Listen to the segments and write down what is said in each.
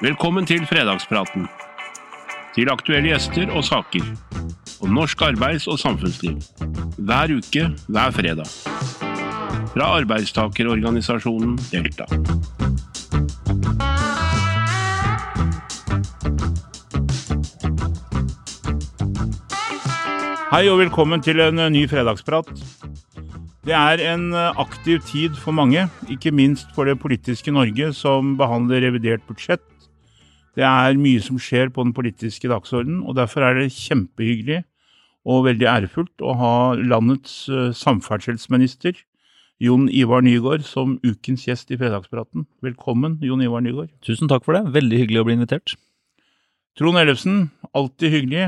Velkommen til fredagspraten. Til aktuelle gjester og saker. Om norsk arbeids- og samfunnsliv. Hver uke, hver fredag. Fra arbeidstakerorganisasjonen Delta. Hei og velkommen til en eh, ny fredagsprat. Det er en eh, aktiv tid for mange, ikke minst for det politiske Norge, som behandler revidert budsjett. Det er mye som skjer på den politiske dagsordenen, og derfor er det kjempehyggelig og veldig ærefullt å ha landets eh, samferdselsminister, Jon Ivar Nygaard, som ukens gjest i Fredagspraten. Velkommen, Jon Ivar Nygaard. Tusen takk for det. Veldig hyggelig å bli invitert. Trond Ellefsen, alltid hyggelig.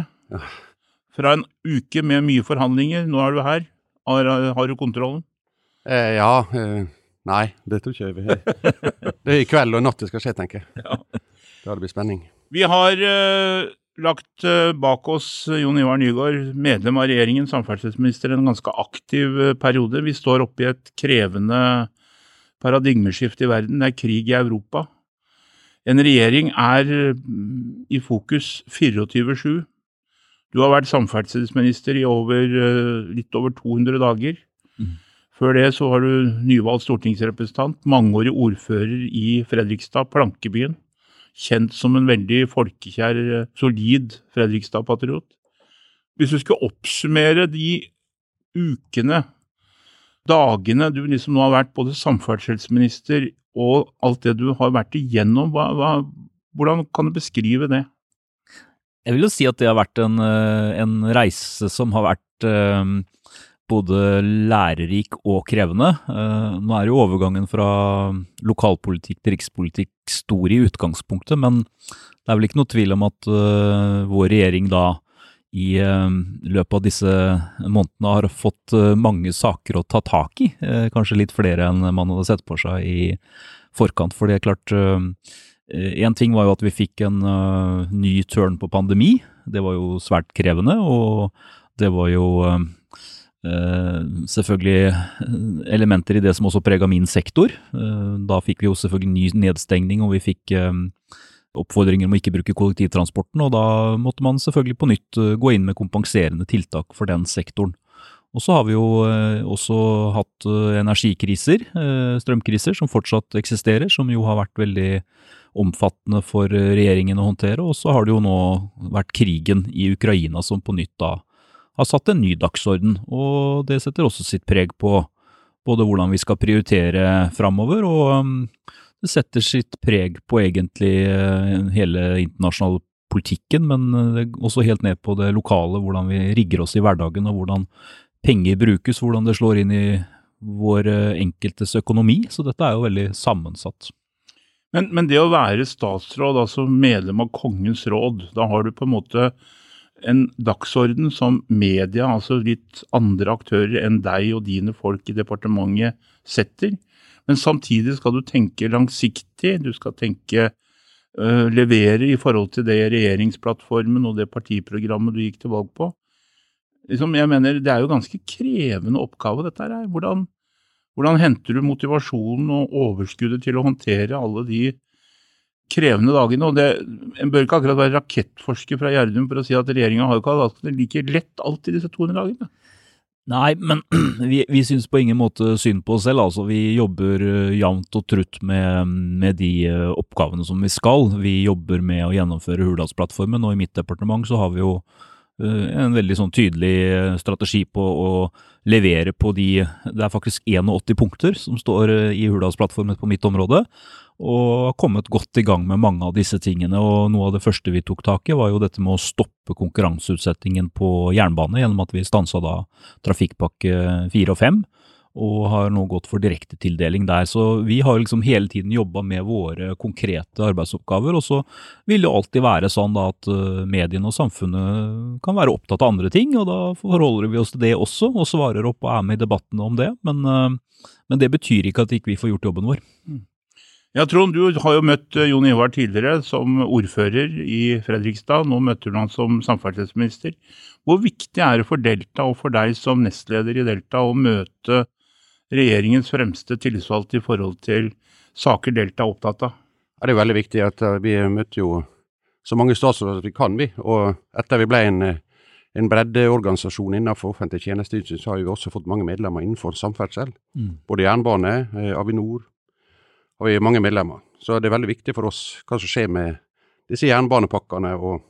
Fra en uke med mye forhandlinger, nå er du her. Har, har du kontrollen? Eh, ja. Eh, nei, det tror ikke jeg. vi- Det er i kveld og i natt det skal skje, tenker jeg. Ja. Da det blir spenning. Vi har eh, lagt eh, bak oss eh, Jon Ivar Nygaard, medlem av regjeringen, samferdselsminister, en ganske aktiv eh, periode. Vi står oppe i et krevende paradigmeskifte i verden. Det er krig i Europa. En regjering er mm, i fokus 24-7. Du har vært samferdselsminister i over, eh, litt over 200 dager. Mm. Før det så var du nyvalgt stortingsrepresentant, mangeårig ordfører i Fredrikstad, Plankebyen kjent som en veldig folkekjær, eh, solid Fredrikstad-patriot. Hvis du skulle oppsummere de ukene, dagene du liksom nå har vært både samferdselsminister og alt det du har vært igjennom, hva, hva, hvordan kan du beskrive det? Jeg vil jo si at det har vært en, eh, en reise som har vært eh, både lærerik og krevende. Eh, Nå er jo overgangen fra lokalpolitikk til rikspolitikk stor i utgangspunktet, men det er vel ikke noe tvil om at vår regjering da i løpet av disse månedene har fått mange saker å ta tak i. Kanskje litt flere enn man hadde sett på seg i forkant. For det er klart Én ting var jo at vi fikk en uh, ny turn på pandemi. Det var jo svært krevende, og det var jo uh, eh, selvfølgelig elementer i det som også prega min sektor. Uh, da fikk vi jo selvfølgelig ny nedstengning, og vi fikk eh, oppfordringer om å ikke bruke kollektivtransporten, og da måtte man selvfølgelig på nytt eh, gå inn med kompenserende tiltak for den sektoren. Og så har vi jo eh, også hatt eh, energikriser, eh, strømkriser, som fortsatt eksisterer, som jo har vært veldig omfattende for eh, regjeringen å håndtere. Og så har det jo nå vært krigen i Ukraina som på nytt da har satt en ny dagsorden. Og det setter også sitt preg på både hvordan vi skal prioritere framover, og um, det setter sitt preg på egentlig eh, hele internasjonale politikken, men eh, også helt ned på det lokale, hvordan vi rigger oss i hverdagen, og hvordan penger brukes, hvordan det slår inn i vår enkeltes økonomi. Så dette er jo veldig sammensatt. Men, men det å være statsråd, altså medlem av Kongens råd, da har du på en måte en dagsorden som media, altså litt andre aktører enn deg og dine folk i departementet setter. Men samtidig skal du tenke langsiktig, du skal tenke øh, levere i forhold til det regjeringsplattformen og det partiprogrammet du gikk til valg på. Liksom, jeg mener, Det er jo ganske krevende oppgave, dette her. Hvordan, hvordan henter du motivasjonen og overskuddet til å håndtere alle de krevende dagene? og det, En bør ikke akkurat være rakettforsker fra Gjerdum for å si at regjeringa har ikke hatt det like lett alltid disse 200 dagene. Nei, men vi, vi syns på ingen måte synd på oss selv. Altså, vi jobber eh, jevnt og trutt med, med de eh, oppgavene som vi skal. Vi jobber med å gjennomføre Hurdalsplattformen, og i mitt departement så har vi jo en veldig sånn tydelig eh, strategi på å levere på de Det er faktisk 81 punkter som står eh, i Hurdalsplattformen på mitt område, og har kommet godt i gang med mange av disse tingene. og Noe av det første vi tok tak i, var jo dette med å stoppe konkurranseutsettingen på jernbane, gjennom at vi stansa da trafikkpakke 4 og fem, og har nå gått for direktetildeling der. Så vi har liksom hele tiden jobba med våre konkrete arbeidsoppgaver, og så vil det alltid være sånn da at eh, mediene og samfunnet kan være opptatt av andre ting, og da forholder vi oss til det også, og svarer opp og er med i debattene om det. Men, eh, men det betyr ikke at ikke vi får gjort jobben vår. Ja, Trond, du har jo møtt eh, Jon Ivar tidligere som ordfører i Fredrikstad. Nå møter du han som samferdselsminister. Hvor viktig er det for Delta og for deg som nestleder i Delta å møte regjeringens fremste tillitsvalgte i forhold til saker Delta er opptatt av? Ja, det er veldig viktig at uh, vi møtte jo så mange statsråder som vi kan, vi. Og etter vi ble en, eh, en breddeorganisasjon innenfor offentlig tjenesteytelse, så har vi også fått mange medlemmer innenfor samferdsel. Mm. Både jernbane, eh, Avinor, har vi mange medlemmer. Så det er veldig viktig for oss hva som skjer med disse jernbanepakkene og,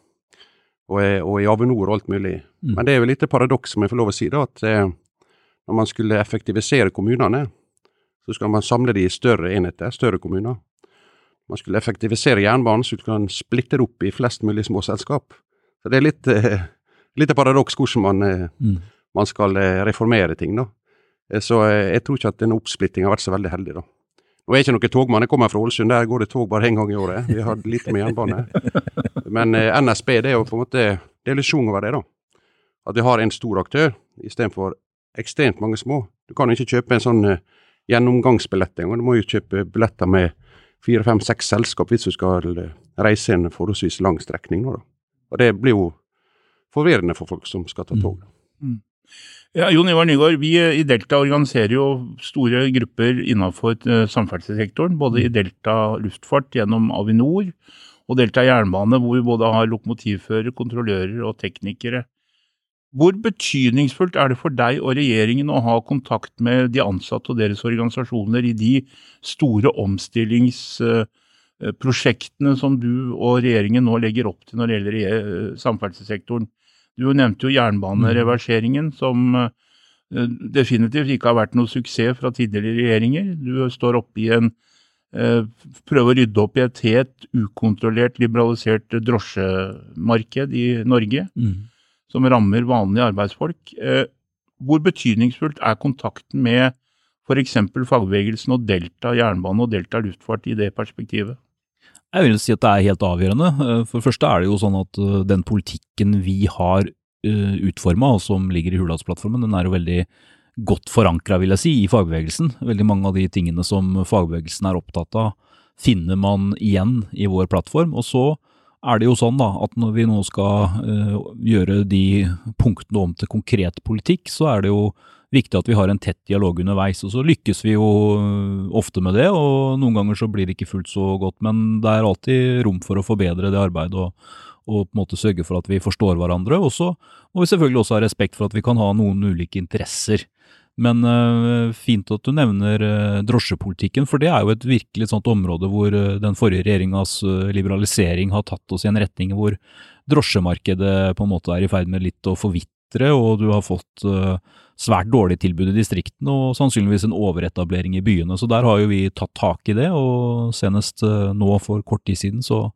og, og i Avinor og alt mulig. Mm. Men det er jo litt paradoks, om jeg får lov å si, da, at eh, når man skulle effektivisere kommunene, så skal man samle de i større enheter, større kommuner. Man skulle effektivisere jernbanen, så du kan splitte det opp i flest mulig små selskap. Så det er litt, eh, litt paradoks hvordan man, eh, Mm. man skal eh, reformere ting, da. Eh, Så eh, jeg tror ikke at denne oppsplittinga har vært så veldig heldig, da. Nå er jeg ikke noen togmann, jeg kommer fra Ålesund, der går det tog bare én gang i året. Vi har lite med jernbane. Men eh, NSB, det er jo på en måte Det er litt sjung over det, da. At vi har en stor aktør istedenfor ekstremt mange små. Du kan jo ikke kjøpe en sånn eh, gjennomgangsbillett engang. Du må jo kjøpe billetter med fire, fem, seks selskap hvis du skal eh, reise en forholdsvis lang strekning. Nå, da. Og det blir jo forvirrende for folk som skal ta tog. da. Ja, Jon Ivar Nygaard, vi eh, i Delta organiserer jo store grupper innenfor samferdselssektoren. Både i Delta luftfart gjennom Avinor og Delta jernbane, hvor vi både har lokomotivførere, kontrollører og teknikere. Hvor betydningsfullt er det for deg og regjeringen å ha kontakt med de ansatte og deres organisasjoner i de store omstillingsprosjektene som du og regjeringen nå legger opp til når det gjelder eh, samferdselssektoren? Du nevnte jo jernbanereverseringen, som eh, definitivt ikke har vært noe suksess fra tidligere regjeringer. Du står oppe i en eh, Prøver å rydde opp i et helt ukontrollert, liberalisert drosjemarked i Norge, Mm. Som rammer vanlige arbeidsfolk. Eh, Hvor betydningsfullt er kontakten med f.eks. fagbevegelsen og Delta jernbane og Delta luftfart i det perspektivet? Jeg vil si at det er helt avgjørende. Eh, For det første er det jo sånn at eh, den politikken vi har utforma, og som ligger i Hurdalsplattformen, den er jo veldig godt forankra, vil jeg si, i fagbevegelsen. Veldig mange av de tingene som fagbevegelsen er opptatt av, finner man igjen i vår plattform. Og så er det jo sånn da, at når vi nå skal uh, gjøre de punktene om til konkret politikk, så er det jo viktig at vi har en tett dialog underveis. Og så lykkes vi jo øh, ofte med det, og noen ganger så blir det ikke fullt så godt. Men det er alltid rom for å forbedre det arbeidet og, og på en måte sørge for at vi forstår hverandre. Og så må vi selvfølgelig også ha respekt for at vi kan ha noen ulike interesser. Men uh, fint at du nevner uh, drosjepolitikken, for det er jo et virkelig sånt område hvor uh, den forrige regjeringas liberalisering har tatt oss i en retning hvor drosjemarkedet på en måte er i ferd med litt å forvitre, og du har fått svært dårlig tilbud i distriktene og sannsynligvis en overetablering i byene. Så der har jo vi tatt tak i det, og senest nå for kort tid siden så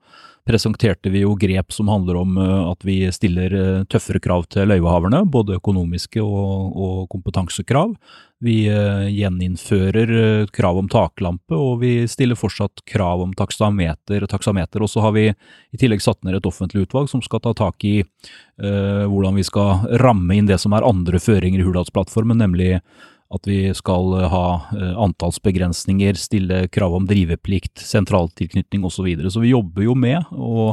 presenterte vi jo grep som handler om øh, at vi stiller øh, tøffere krav til løyvehaverne, både økonomiske og, og kompetansekrav. Vi øh, gjeninnfører krav om taklampe, og vi stiller fortsatt krav om taksameter. taksameter. Og så har vi i tillegg satt ned et offentlig utvalg som skal ta tak i uh, hvordan vi skal ramme inn det som er andre føringer i Hurdalsplattformen, nemlig at vi skal ha eh, antallsbegrensninger, stille krav om driveplikt, sentraltilknytning osv. Så, videre. så vi jobber jo med å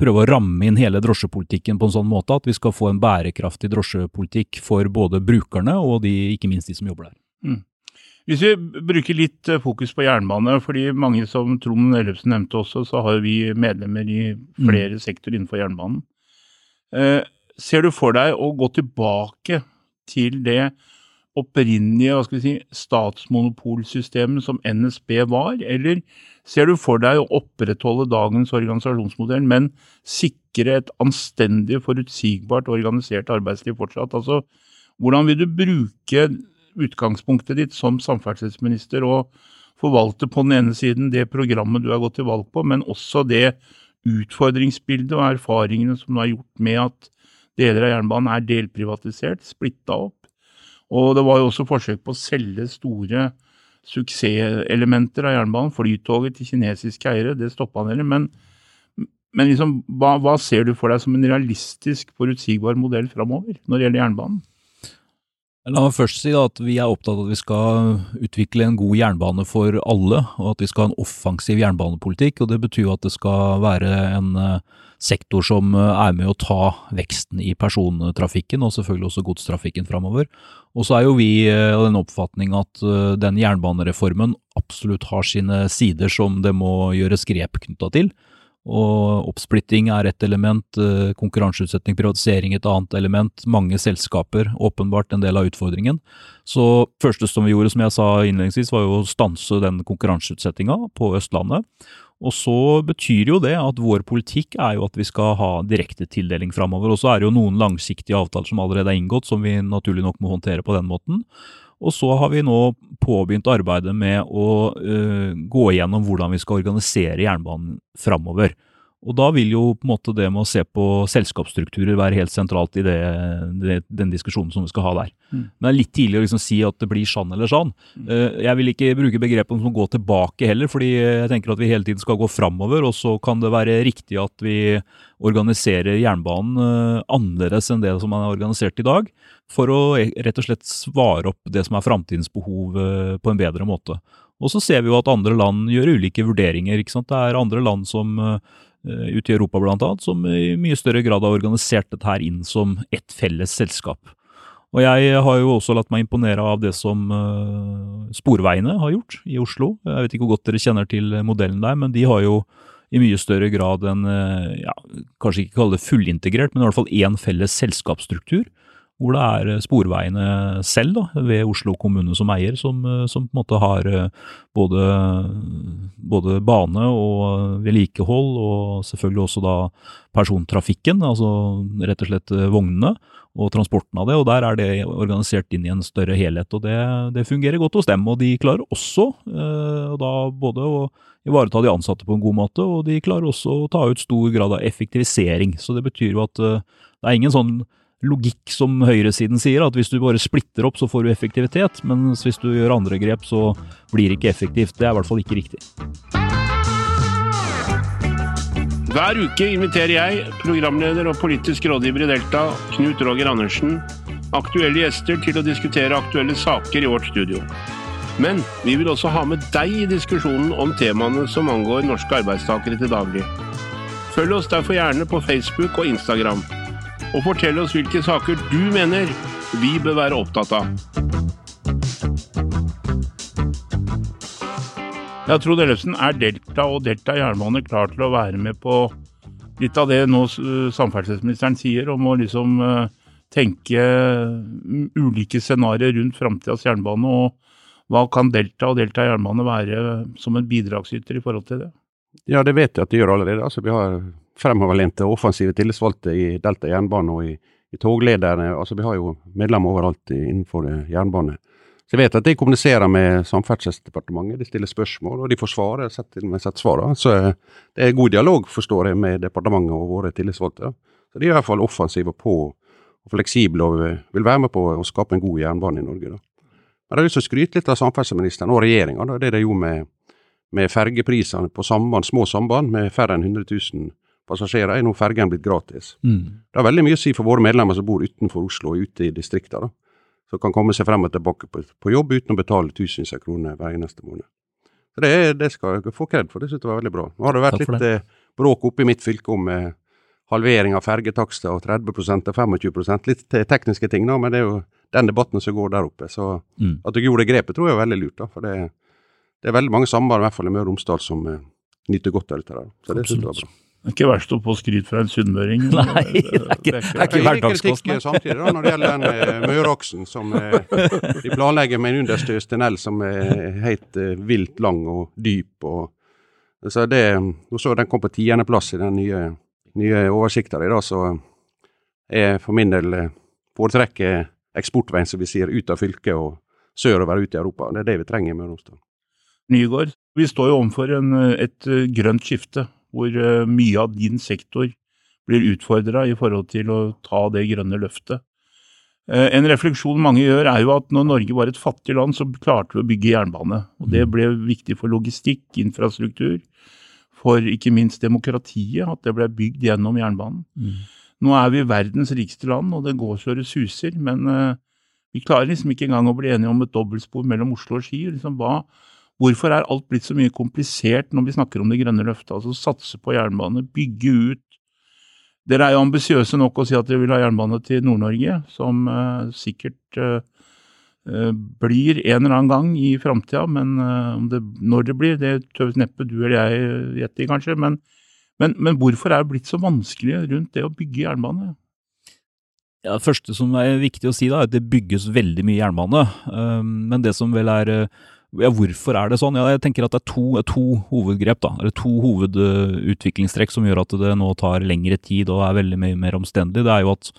prøve å ramme inn hele drosjepolitikken på en sånn måte at vi skal få en bærekraftig drosjepolitikk for både brukerne og de, ikke minst de som jobber der. Hvis vi bruker litt eh, fokus på jernbane, fordi mange som Trond Ellefsen nevnte også, så har vi medlemmer i flere sektorer innenfor jernbanen. Eh, ser du for deg å gå tilbake til det opprinnelige hva skal vi si, statsmonopolsystemet som NSB var, eller ser du for deg å opprettholde dagens organisasjonsmodell, men sikre et anstendig, forutsigbart organisert arbeidsliv fortsatt? Altså, hvordan vil du bruke utgangspunktet ditt som samferdselsminister og forvalte på den ene siden det programmet du har gått til valg på, men også det utfordringsbildet og erfaringene som du har gjort med at deler av jernbanen er delprivatisert, splitta opp. Og det var jo også forsøk på å selge store suksesselementer av jernbanen, flytoget til kinesiske eiere, det stoppa dere. Men, men liksom, hva, hva ser du for deg som en realistisk, forutsigbar modell framover når det gjelder jernbanen? La meg først si at vi er opptatt av at vi skal utvikle en god jernbane for alle, og at vi skal ha en offensiv jernbanepolitikk. og Det betyr at det skal være en uh, sektor som uh, er med å ta veksten i persontrafikken, og selvfølgelig også godstrafikken framover. Og så er jo vi uh, av den oppfatning at den jernbanereformen absolutt har sine sider som det må gjøres grep knytta til. Og oppsplitting er ett element, eh, konkurranseutsetting, privatisering et annet element. Mange selskaper, åpenbart en del av utfordringen. Så første som vi gjorde, som jeg sa innledningsvis, var jo å stanse den konkurranseutsettinga på Østlandet. Og så betyr jo det at vår politikk er jo at vi skal ha direktetildeling framover. Og så er det jo noen langsiktige avtaler som allerede er inngått, som vi naturlig nok må håndtere på den måten. Og så har vi nå påbegynt arbeidet med å uh, gå igjennom hvordan vi skal organisere jernbanen framover. Og da vil jo på en måte det med å se på selskapsstrukturer være helt sentralt i det, det, den diskusjonen som vi skal ha der. Mm. Men det er litt tidlig å liksom si at det blir sånn eller sånn. Mm. Uh, jeg vil ikke bruke begrepet som gå tilbake heller, fordi jeg tenker at vi hele tiden skal gå framover. Og så kan det være riktig at vi organiserer jernbanen uh, annerledes enn det som er organisert i dag. For å e, rett og slett svare opp det som er framtidens behov uh, på en bedre måte. Og så ser vi jo at andre land gjør ulike vurderinger. ikke sant? Det er andre land som Eh, ute i Europa bl.a., som i mye større grad har organisert dette her inn som ett felles selskap. Og jeg har jo også latt meg imponere av det som uh, Sporveiene har gjort i Oslo. Jeg vet ikke hvor godt dere kjenner til modellen der, men de har jo i mye større grad en, uh, ja, kanskje ikke kalle det fullintegrert, men i hvert fall én felles selskapsstruktur hvor det er eh, Sporveiene selv, da, ved Oslo kommune som eier, som, eh, som på en måte har eh, både, både bane og vedlikehold, og selvfølgelig også da persontrafikken, altså rett og slett vognene og transporten av det. og Der er det organisert inn i en større helhet. og Det, det fungerer godt hos dem. og De klarer også eh, da både å ivareta de ansatte på en god måte, og de klarer også å ta ut stor grad av effektivisering. så Det betyr jo at det er ingen sånn logikk som høyresiden sier, at hvis du bare splitter opp, så får du effektivitet. Mens hvis du gjør andre grep, så blir det ikke effektivt. Det er i hvert fall ikke riktig. Hver uke inviterer jeg, programleder og politisk rådgiver i Delta, Knut Roger Andersen, aktuelle gjester til å diskutere aktuelle saker i vårt studio. Men vi vil også ha med deg i diskusjonen om temaene som angår norske arbeidstakere til daglig. Følg oss derfor gjerne på Facebook og Instagram og fortell oss hvilke saker du mener vi bør være opptatt av. Ja, Trond Ellefsen, er Delta og Delta jernbane klar til å være med på litt av det nå samferdselsministeren sier, om å liksom uh, tenke ulike scenarioer rundt framtidas jernbane, og hva kan Delta og Delta jernbane være som en bidragsyter i forhold til det? Ja, det vet jeg at de gjør allerede. Altså, vi har fremoverlente offensive tillitsvalgte i Delta jernbane og i, i toglederne. Altså, vi har jo medlemmer overalt innenfor jernbane. Så jeg vet at de kommuniserer med Samferdselsdepartementet, de stiller spørsmål, og de får svare. Setter, setter svar, så det er god dialog, forstår jeg, med departementet og våre tillitsvalgte. Så de er i hvert fall offensive på og fleksible og vil være med på å skape en god jernbane i Norge. Da. Men jeg har lyst til å skryte litt av samferdselsministeren og regjeringa. Det de gjorde med, med fergeprisene på samband, små samband med færre enn 100 000 passasjerer, er nå fergen blitt gratis. Mm. Det har veldig mye å si for våre medlemmer som bor utenfor Oslo og ute i distriktene. Som kan komme seg frem og tilbake på, på jobb uten å betale tusenvis av kroner hver eneste måned. Så det, det skal jeg få kred for, det synes jeg var veldig bra. Nå har det vært litt eh, bråk oppe i mitt fylke om eh, halvering av fergetakster og 30% og 25% Litt tekniske ting, da, men det er jo den debatten som går der oppe. Så mm. at du gjorde det grepet, tror jeg er veldig lurt. da, for det, det er veldig mange samband, i hvert fall i Møre og Romsdal, som eh, nyter godt av dette. Så det synes jeg var bra. Det er ikke verst å få skryt fra en sunnmøring. Nei, det er ikke, det er ikke hverdagskost. Samtidig da, når det gjelder den uh, Møreaksen, som uh, de planlegger med en understøs tunnel som er helt uh, vilt lang og dyp. Og, så det, så den kom på tiendeplass i den nye, nye oversikten i dag, så jeg for min del foretrekker eksportveien, som vi sier, ut av fylket og sørover ut i Europa. Det er det vi trenger i Møre og Romsdal. Nygård, vi står jo overfor et grønt skifte hvor eh, mye av din sektor blir utfordra i forhold til å ta det grønne løftet. Eh, en refleksjon mange gjør, er jo at når Norge var et fattig land, så klarte vi å bygge jernbane. Og Det mm. ble viktig for logistikk, infrastruktur, for ikke minst demokratiet, at det ble bygd gjennom jernbanen. Mm. Nå er vi verdens rikeste land, og det går så det suser. Men uh, Vi klarer liksom ikke engang å bli enige om et dobbeltspor mellom Oslo og Ski. Liksom hva, hvorfor er alt blitt så mye komplisert når vi snakker om det grønne løftet? Altså satse på jernbane, bygge ut. Dere er jo ambisiøse nok å si at dere vil ha jernbane til Nord-Norge, som uh, sikkert uh, blir en eller annen gang i framtida. Men det, når det blir, det tør neppe du eller jeg gjette i, kanskje. Men, men, men hvorfor er det blitt så vanskelig rundt det å bygge jernbane? Ja, Det første som er viktig å si, da, er at det bygges veldig mye jernbane. Men det som vel er ja, Hvorfor er det sånn? Ja, jeg tenker at Det er to, to hovedgrep, da, eller to hovedutviklingstrekk som gjør at det nå tar lengre tid og er veldig mye mer omstendelig. Det er jo at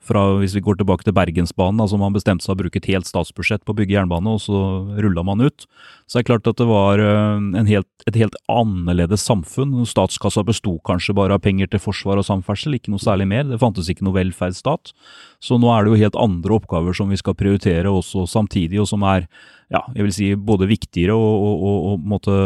fra, hvis vi går tilbake til Bergensbanen, altså man bestemte seg å bruke et helt statsbudsjett på å bygge jernbane, og så rulla man ut. Så det er klart at det var eh, helt, et helt annerledes samfunn. Statskassa besto kanskje bare av penger til forsvar og samferdsel, ikke noe særlig mer. Det fantes ikke noe velferdsstat. Så nå er det jo helt andre oppgaver som vi skal prioritere også samtidig, og som er ja, jeg vil si både viktigere og, og, og, og måtte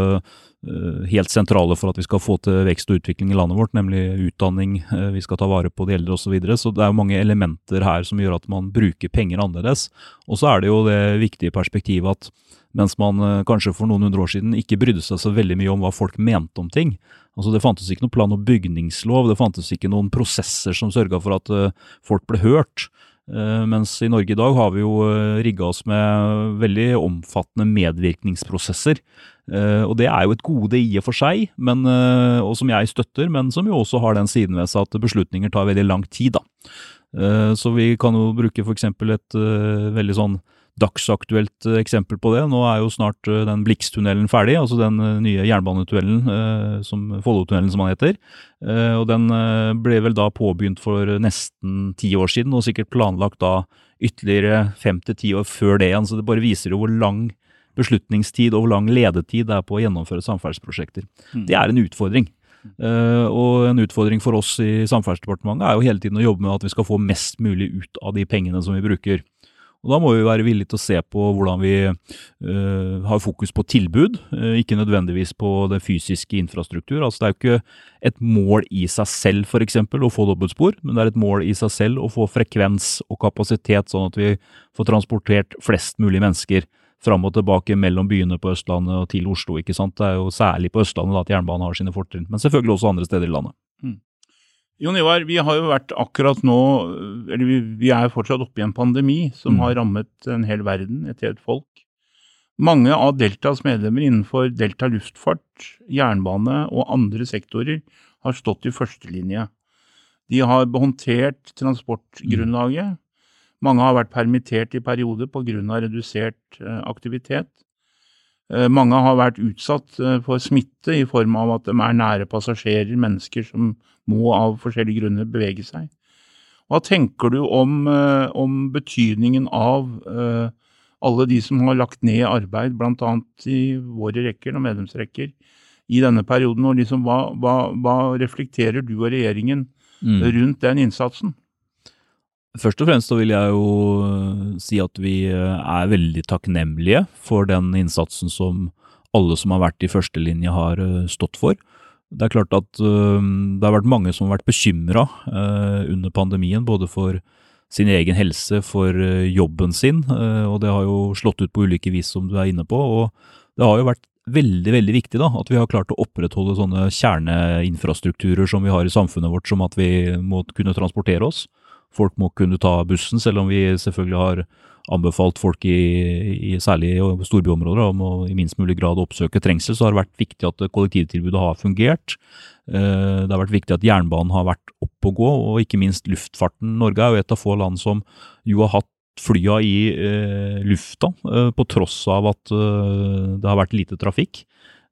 helt sentrale for at vi skal få til vekst og utvikling i landet vårt, nemlig utdanning, eh, vi skal ta vare på de eldre osv. Så, videre. så det er jo mange elementer her som gjør at man bruker penger annerledes. Og så er det jo det viktige perspektivet at mens man eh, kanskje for noen hundre år siden ikke brydde seg så veldig mye om hva folk mente om ting, Altså Det fantes ikke noen plan- og bygningslov, det fantes ikke noen prosesser som sørga for at folk ble hørt. Uh, mens i Norge i dag har vi jo uh, rigga oss med veldig omfattende medvirkningsprosesser. Uh, og det er jo et gode i og for seg, men, og som jeg støtter, men som jo også har den siden ved seg at beslutninger tar veldig lang tid. da. så vi kan jo bruke f.eks. et veldig sånn dagsaktuelt eh, eksempel på det. Nå er jo snart eh, den Blikstunnelen ferdig, altså den eh, nye jernbanetunnelen, som Follotunnelen som han heter. Og den ble vel da påbegynt for nesten ti år siden, og sikkert planlagt da ytterligere fem til ti år før det igjen. Så det bare viser jo hvor lang beslutningstid og hvor lang ledetid det er på å gjennomføre samferdselsprosjekter. Mm. Det er en utfordring. Uh, og en utfordring for oss i Samferdselsdepartementet er jo hele tiden å jobbe med at vi skal få mest mulig ut av de pengene som vi bruker. Og Da må vi være villige til å se på hvordan vi uh, har fokus på tilbud, uh, ikke nødvendigvis på den fysiske infrastruktur. Altså Det er jo ikke et mål i seg selv for eksempel, å få dobbeltspor, men det er et mål i seg selv å få frekvens og kapasitet, sånn at vi får transportert flest mulig mennesker fram og tilbake mellom byene på Østlandet og til Oslo. ikke sant? Det er jo særlig på Østlandet da, at jernbanen har sine fortrinn, men selvfølgelig også andre steder i landet. Mm. Jon Ivar, vi har jo vært akkurat nå, eller vi, vi er fortsatt oppe i en pandemi som mm. har rammet en hel verden, et helt folk. Mange av Deltas medlemmer innenfor Delta luftfart, jernbane og andre sektorer har stått i førstelinje. De har håndtert transportgrunnlaget. Mange har vært permittert i perioder pga. redusert eh, aktivitet. Eh, mange har vært utsatt eh, for smitte i form av at de er nære passasjerer, mennesker som må av forskjellige grunner bevege seg. Hva tenker du om, eh, om betydningen av alle de som har lagt ned arbeid, bl.a. i våre rekker og medlemsrekker, i denne perioden? og liksom, hva, hva, hva reflekterer du og regjeringen mm. rundt den innsatsen? Først og fremst så vil jeg jo eh, si at vi eh, er veldig takknemlige for den innsatsen som alle som har vært i førstelinje har eh, stått for. Det er klart at det har vært mange som har vært bekymra under pandemien, både for sin egen helse, for jobben sin, og det har jo slått ut på ulike vis, som du er inne på. og Det har jo vært veldig veldig viktig da, at vi har klart å opprettholde sånne kjerneinfrastrukturer som vi har i samfunnet vårt, som at vi må kunne transportere oss folk må kunne ta bussen, selv om vi selvfølgelig har anbefalt folk i, i særlig storbyområder om å i minst mulig grad oppsøke trengsel, så har det vært viktig at kollektivtilbudet har fungert. Eh, det har vært viktig at jernbanen har vært opp og gå, og ikke minst luftfarten. Norge er jo et av få land som jo har hatt flya i eh, lufta, eh, på tross av at eh, det har vært lite trafikk.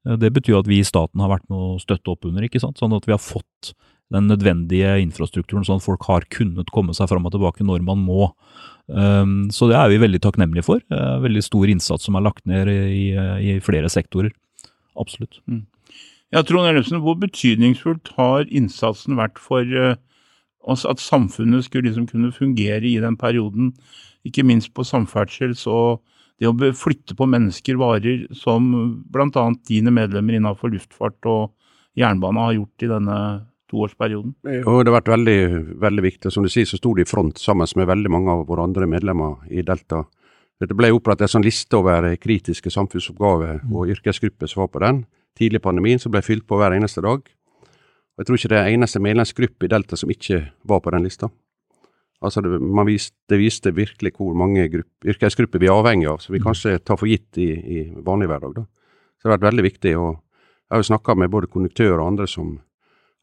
Eh, det betyr at vi i staten har vært med å støtte opp under, ikke sant? sånn at vi har fått den nødvendige infrastrukturen, sånn at folk har kunnet komme seg fram og tilbake når man må. Um, så det er vi veldig takknemlige for. Veldig stor innsats som er lagt ned i, i flere sektorer. Absolutt. Mm. Ja, Trond Ellefsen, hvor betydningsfullt har innsatsen vært for uh, oss at samfunnet skulle liksom kunne fungere i den perioden, ikke minst på samferdsel, så det å flytte på mennesker, varer, som bl.a. dine medlemmer innenfor luftfart og jernbane har gjort i denne toårsperioden? Jo, det har vært veldig, veldig viktig. Som du sier, så sto de i front sammen med veldig mange av våre andre medlemmer i Delta. Det ble opprettet en sånn liste over kritiske samfunnsoppgaver og yrkesgrupper som var på den. Tidlig i pandemien som ble fylt på hver eneste dag. Og Jeg tror ikke det er eneste medlemsgruppe i Delta som ikke var på den lista. Altså det, viste, det viste virkelig hvor mange grupp, yrkesgrupper vi er avhengig av, som vi kanskje tar for gitt i, i vanlig hverdag. Da. Så det har vært veldig viktig. og Jeg har jo snakka med både konduktører og andre som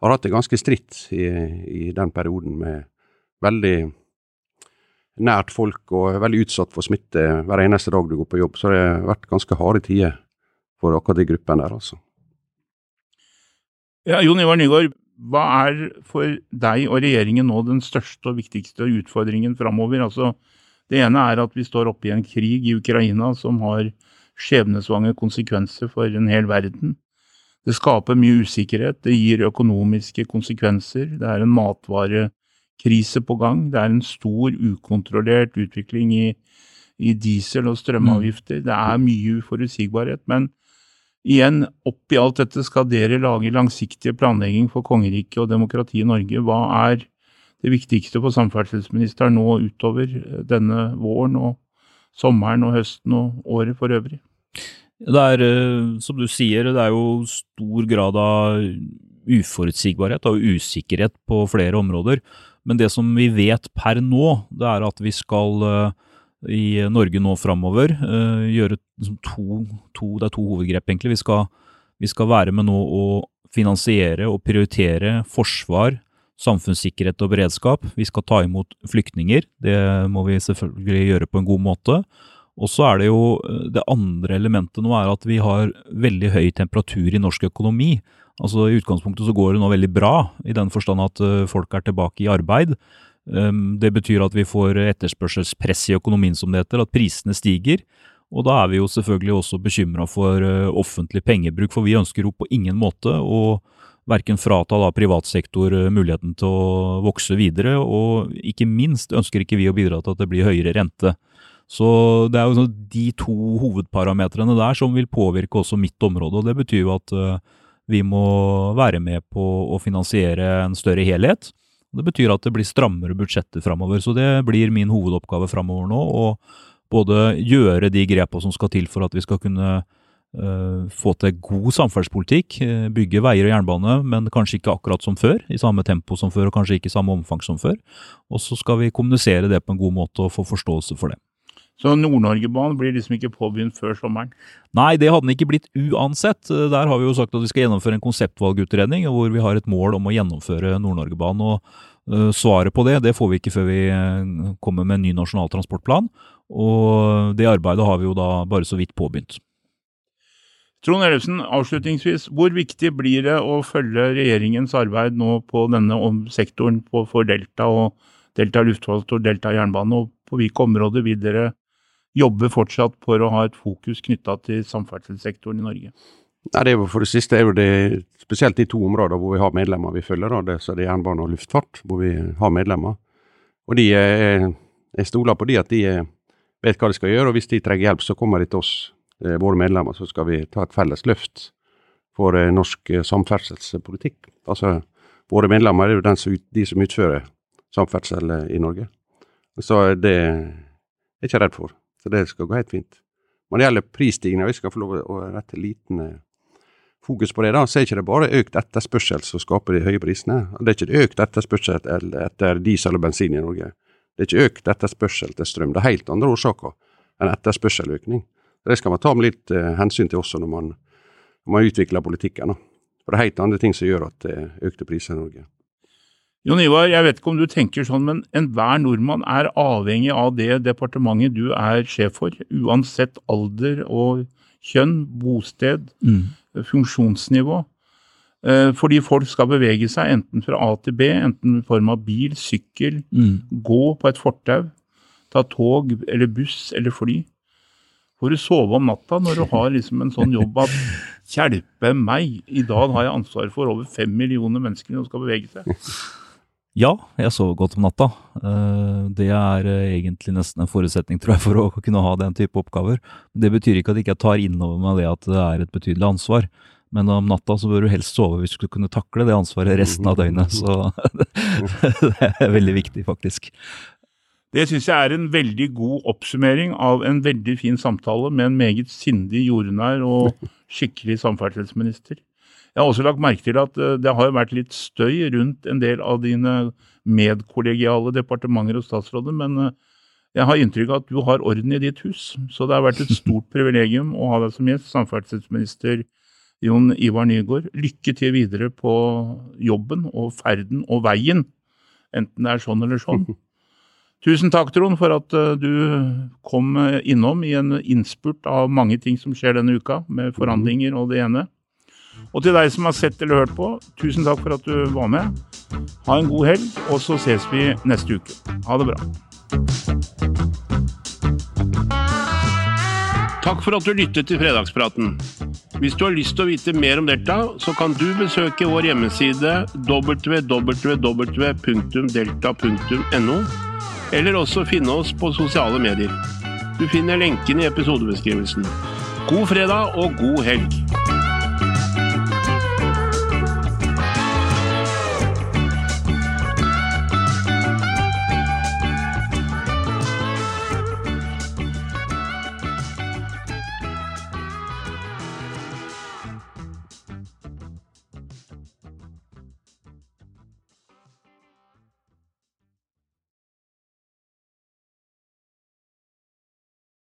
har hatt det ganske stritt i, i den perioden, med veldig nært folk og veldig utsatt for smitte hver eneste dag du går på jobb. Så det har vært ganske harde tider for akkurat de gruppene der, altså. Ja, Jon Ivar Nygaard, hva er for deg og regjeringen nå den største og viktigste utfordringen framover? Altså, det ene er at vi står oppe i en krig i Ukraina som har skjebnesvange konsekvenser for en hel verden. Det skaper mye usikkerhet, det gir økonomiske konsekvenser, det er en matvarekrise på gang. Det er en stor ukontrollert utvikling i, i diesel- og strømavgifter. Det er mye uforutsigbarhet. Men igjen, oppi alt dette skal dere lage langsiktige planlegging for kongeriket og demokratiet i Norge. Hva er det viktigste for samferdselsministeren nå utover denne våren og sommeren og høsten og året for øvrig? Det er, eh, som du sier, det er jo stor grad av uforutsigbarhet og usikkerhet på flere områder. Men det som vi vet per nå, det er at vi skal uh, i Norge nå framover uh, gjøre liksom, to, to, Det er to hovedgrep, egentlig. Vi skal, vi skal være med nå å finansiere og prioritere forsvar, samfunnssikkerhet og beredskap. Vi skal ta imot flyktninger. Det må vi selvfølgelig gjøre på en god måte. Og så er det jo eh, Det andre elementet nå er at vi har veldig høy temperatur i norsk økonomi. Altså I utgangspunktet så går det nå veldig bra, i den forstand at uh, folk er tilbake i arbeid. Um, det betyr at vi får etterspørselspress i økonomien, som det heter, at prisene stiger. Og da er vi jo selvfølgelig også bekymra for uh, offentlig pengebruk, for vi ønsker jo på ingen måte å verken frata da privat sektor muligheten til å vokse videre, og ikke minst ønsker ikke vi å bidra til at det blir høyere rente. Så det er jo sånn de to hovedparametrene der som vil påvirke også mitt område, og det betyr jo at vi må være med på å finansiere en større helhet. Det betyr at det blir strammere budsjetter framover. Så det blir min hovedoppgave framover nå. Å både gjøre de grepene som skal til for at vi skal kunne uh, få til god samferdselspolitikk, uh, bygge veier og jernbane, men kanskje ikke akkurat som før, i samme tempo som før og kanskje ikke i samme omfang som før. Og så skal vi kommunisere det på en god måte og få forståelse for det. Så Nord-Norgebanen blir liksom ikke påbegynt før sommeren? Nei, det hadde den ikke blitt uansett. Der har vi jo sagt at vi skal gjennomføre en konseptvalgutredning hvor vi har et mål om å gjennomføre Nord-Norgebanen. og uh, Svaret på det det får vi ikke før vi uh, kommer med en ny nasjonal transportplan. Og det arbeidet har vi jo da bare så vidt påbegynt. Trond Ellefsen, avslutningsvis, hvor viktig blir det å følge regjeringens arbeid nå på denne sektoren for Delta og Delta luftfart og Delta jernbane, og på hvilke områder vil dere jobber fortsatt for å ha et fokus knytta til samferdselssektoren i Norge? Nei, det er jo For det siste er jo det spesielt de to områder hvor vi har medlemmer vi følger. Da. Det, så det er jernbane og luftfart, hvor vi har medlemmer. Og de er, Jeg stoler på de at de vet hva de skal gjøre, og hvis de trenger hjelp, så kommer de til oss, våre medlemmer. Så skal vi ta et felles løft for norsk samferdselspolitikk. Altså, Våre medlemmer er jo som, de som utfører samferdsel i Norge. Så det er jeg ikke redd for. Så det skal gå helt fint. Når det gjelder prisstigninga, vi skal få lov å rette liten eh, fokus på det, da, så er ikke det bare økt etterspørsel som skaper de høye prisene. Det er ikke økt etterspørsel etter diesel og bensin i Norge. Det er ikke økt etterspørsel til strøm. Det er helt andre årsaker enn etterspørseløkning. Det skal man ta med litt uh, hensyn til også når man, når man utvikler politikken. Da. For det er helt andre ting som gjør at det er økte priser i Norge. Jon Ivar, jeg vet ikke om du tenker sånn, men enhver nordmann er avhengig av det departementet du er sjef for, uansett alder og kjønn, bosted, mm. funksjonsnivå. Eh, fordi folk skal bevege seg enten fra A til B, enten i form av bil, sykkel, mm. gå på et fortau, ta tog eller buss eller fly. Får du sove om natta når du har liksom en sånn jobb at hjelpe meg, i dag har jeg ansvar for over fem millioner mennesker som skal bevege seg. Ja, jeg sover godt om natta. Eh, det er eh, egentlig nesten en forutsetning tror jeg, for å kunne ha den type oppgaver. Det betyr ikke at jeg ikke tar inn over meg det at det er et betydelig ansvar. Men om natta så bør du helst sove hvis du kunne takle det ansvaret resten av døgnet. Så det er veldig viktig, faktisk. Det syns jeg er en veldig god oppsummering av en veldig fin samtale med en meget sindig, jordnær og skikkelig samferdselsminister. Jeg har også lagt merke til at eh, det har vært litt støy rundt en del av dine medkollegiale departementer og statsråder, men eh, jeg har inntrykk av at du har orden i ditt hus. Så det har vært et stort privilegium å ha deg som gjest, samferdselsminister Jon Ivar Nygaard. Lykke til videre på jobben og ferden og veien, enten det er sånn eller sånn. Tusen takk, Trond, for at uh, du kom innom i en innspurt av mange ting som skjer denne uka, med forhandlinger og det ene. Og til deg som har sett eller hørt på, tusen takk for at du var med. Ha en god helg, og så ses vi neste uke. Ha det bra. Takk for at du lyttet til Fredagspraten. Hvis du har lyst til å vite mer om Delta, så kan du besøke vår hjemmeside www.delta.no, eller også finne oss på sosiale medier. Du finner lenken i episodebeskrivelsen. God fredag og god helg!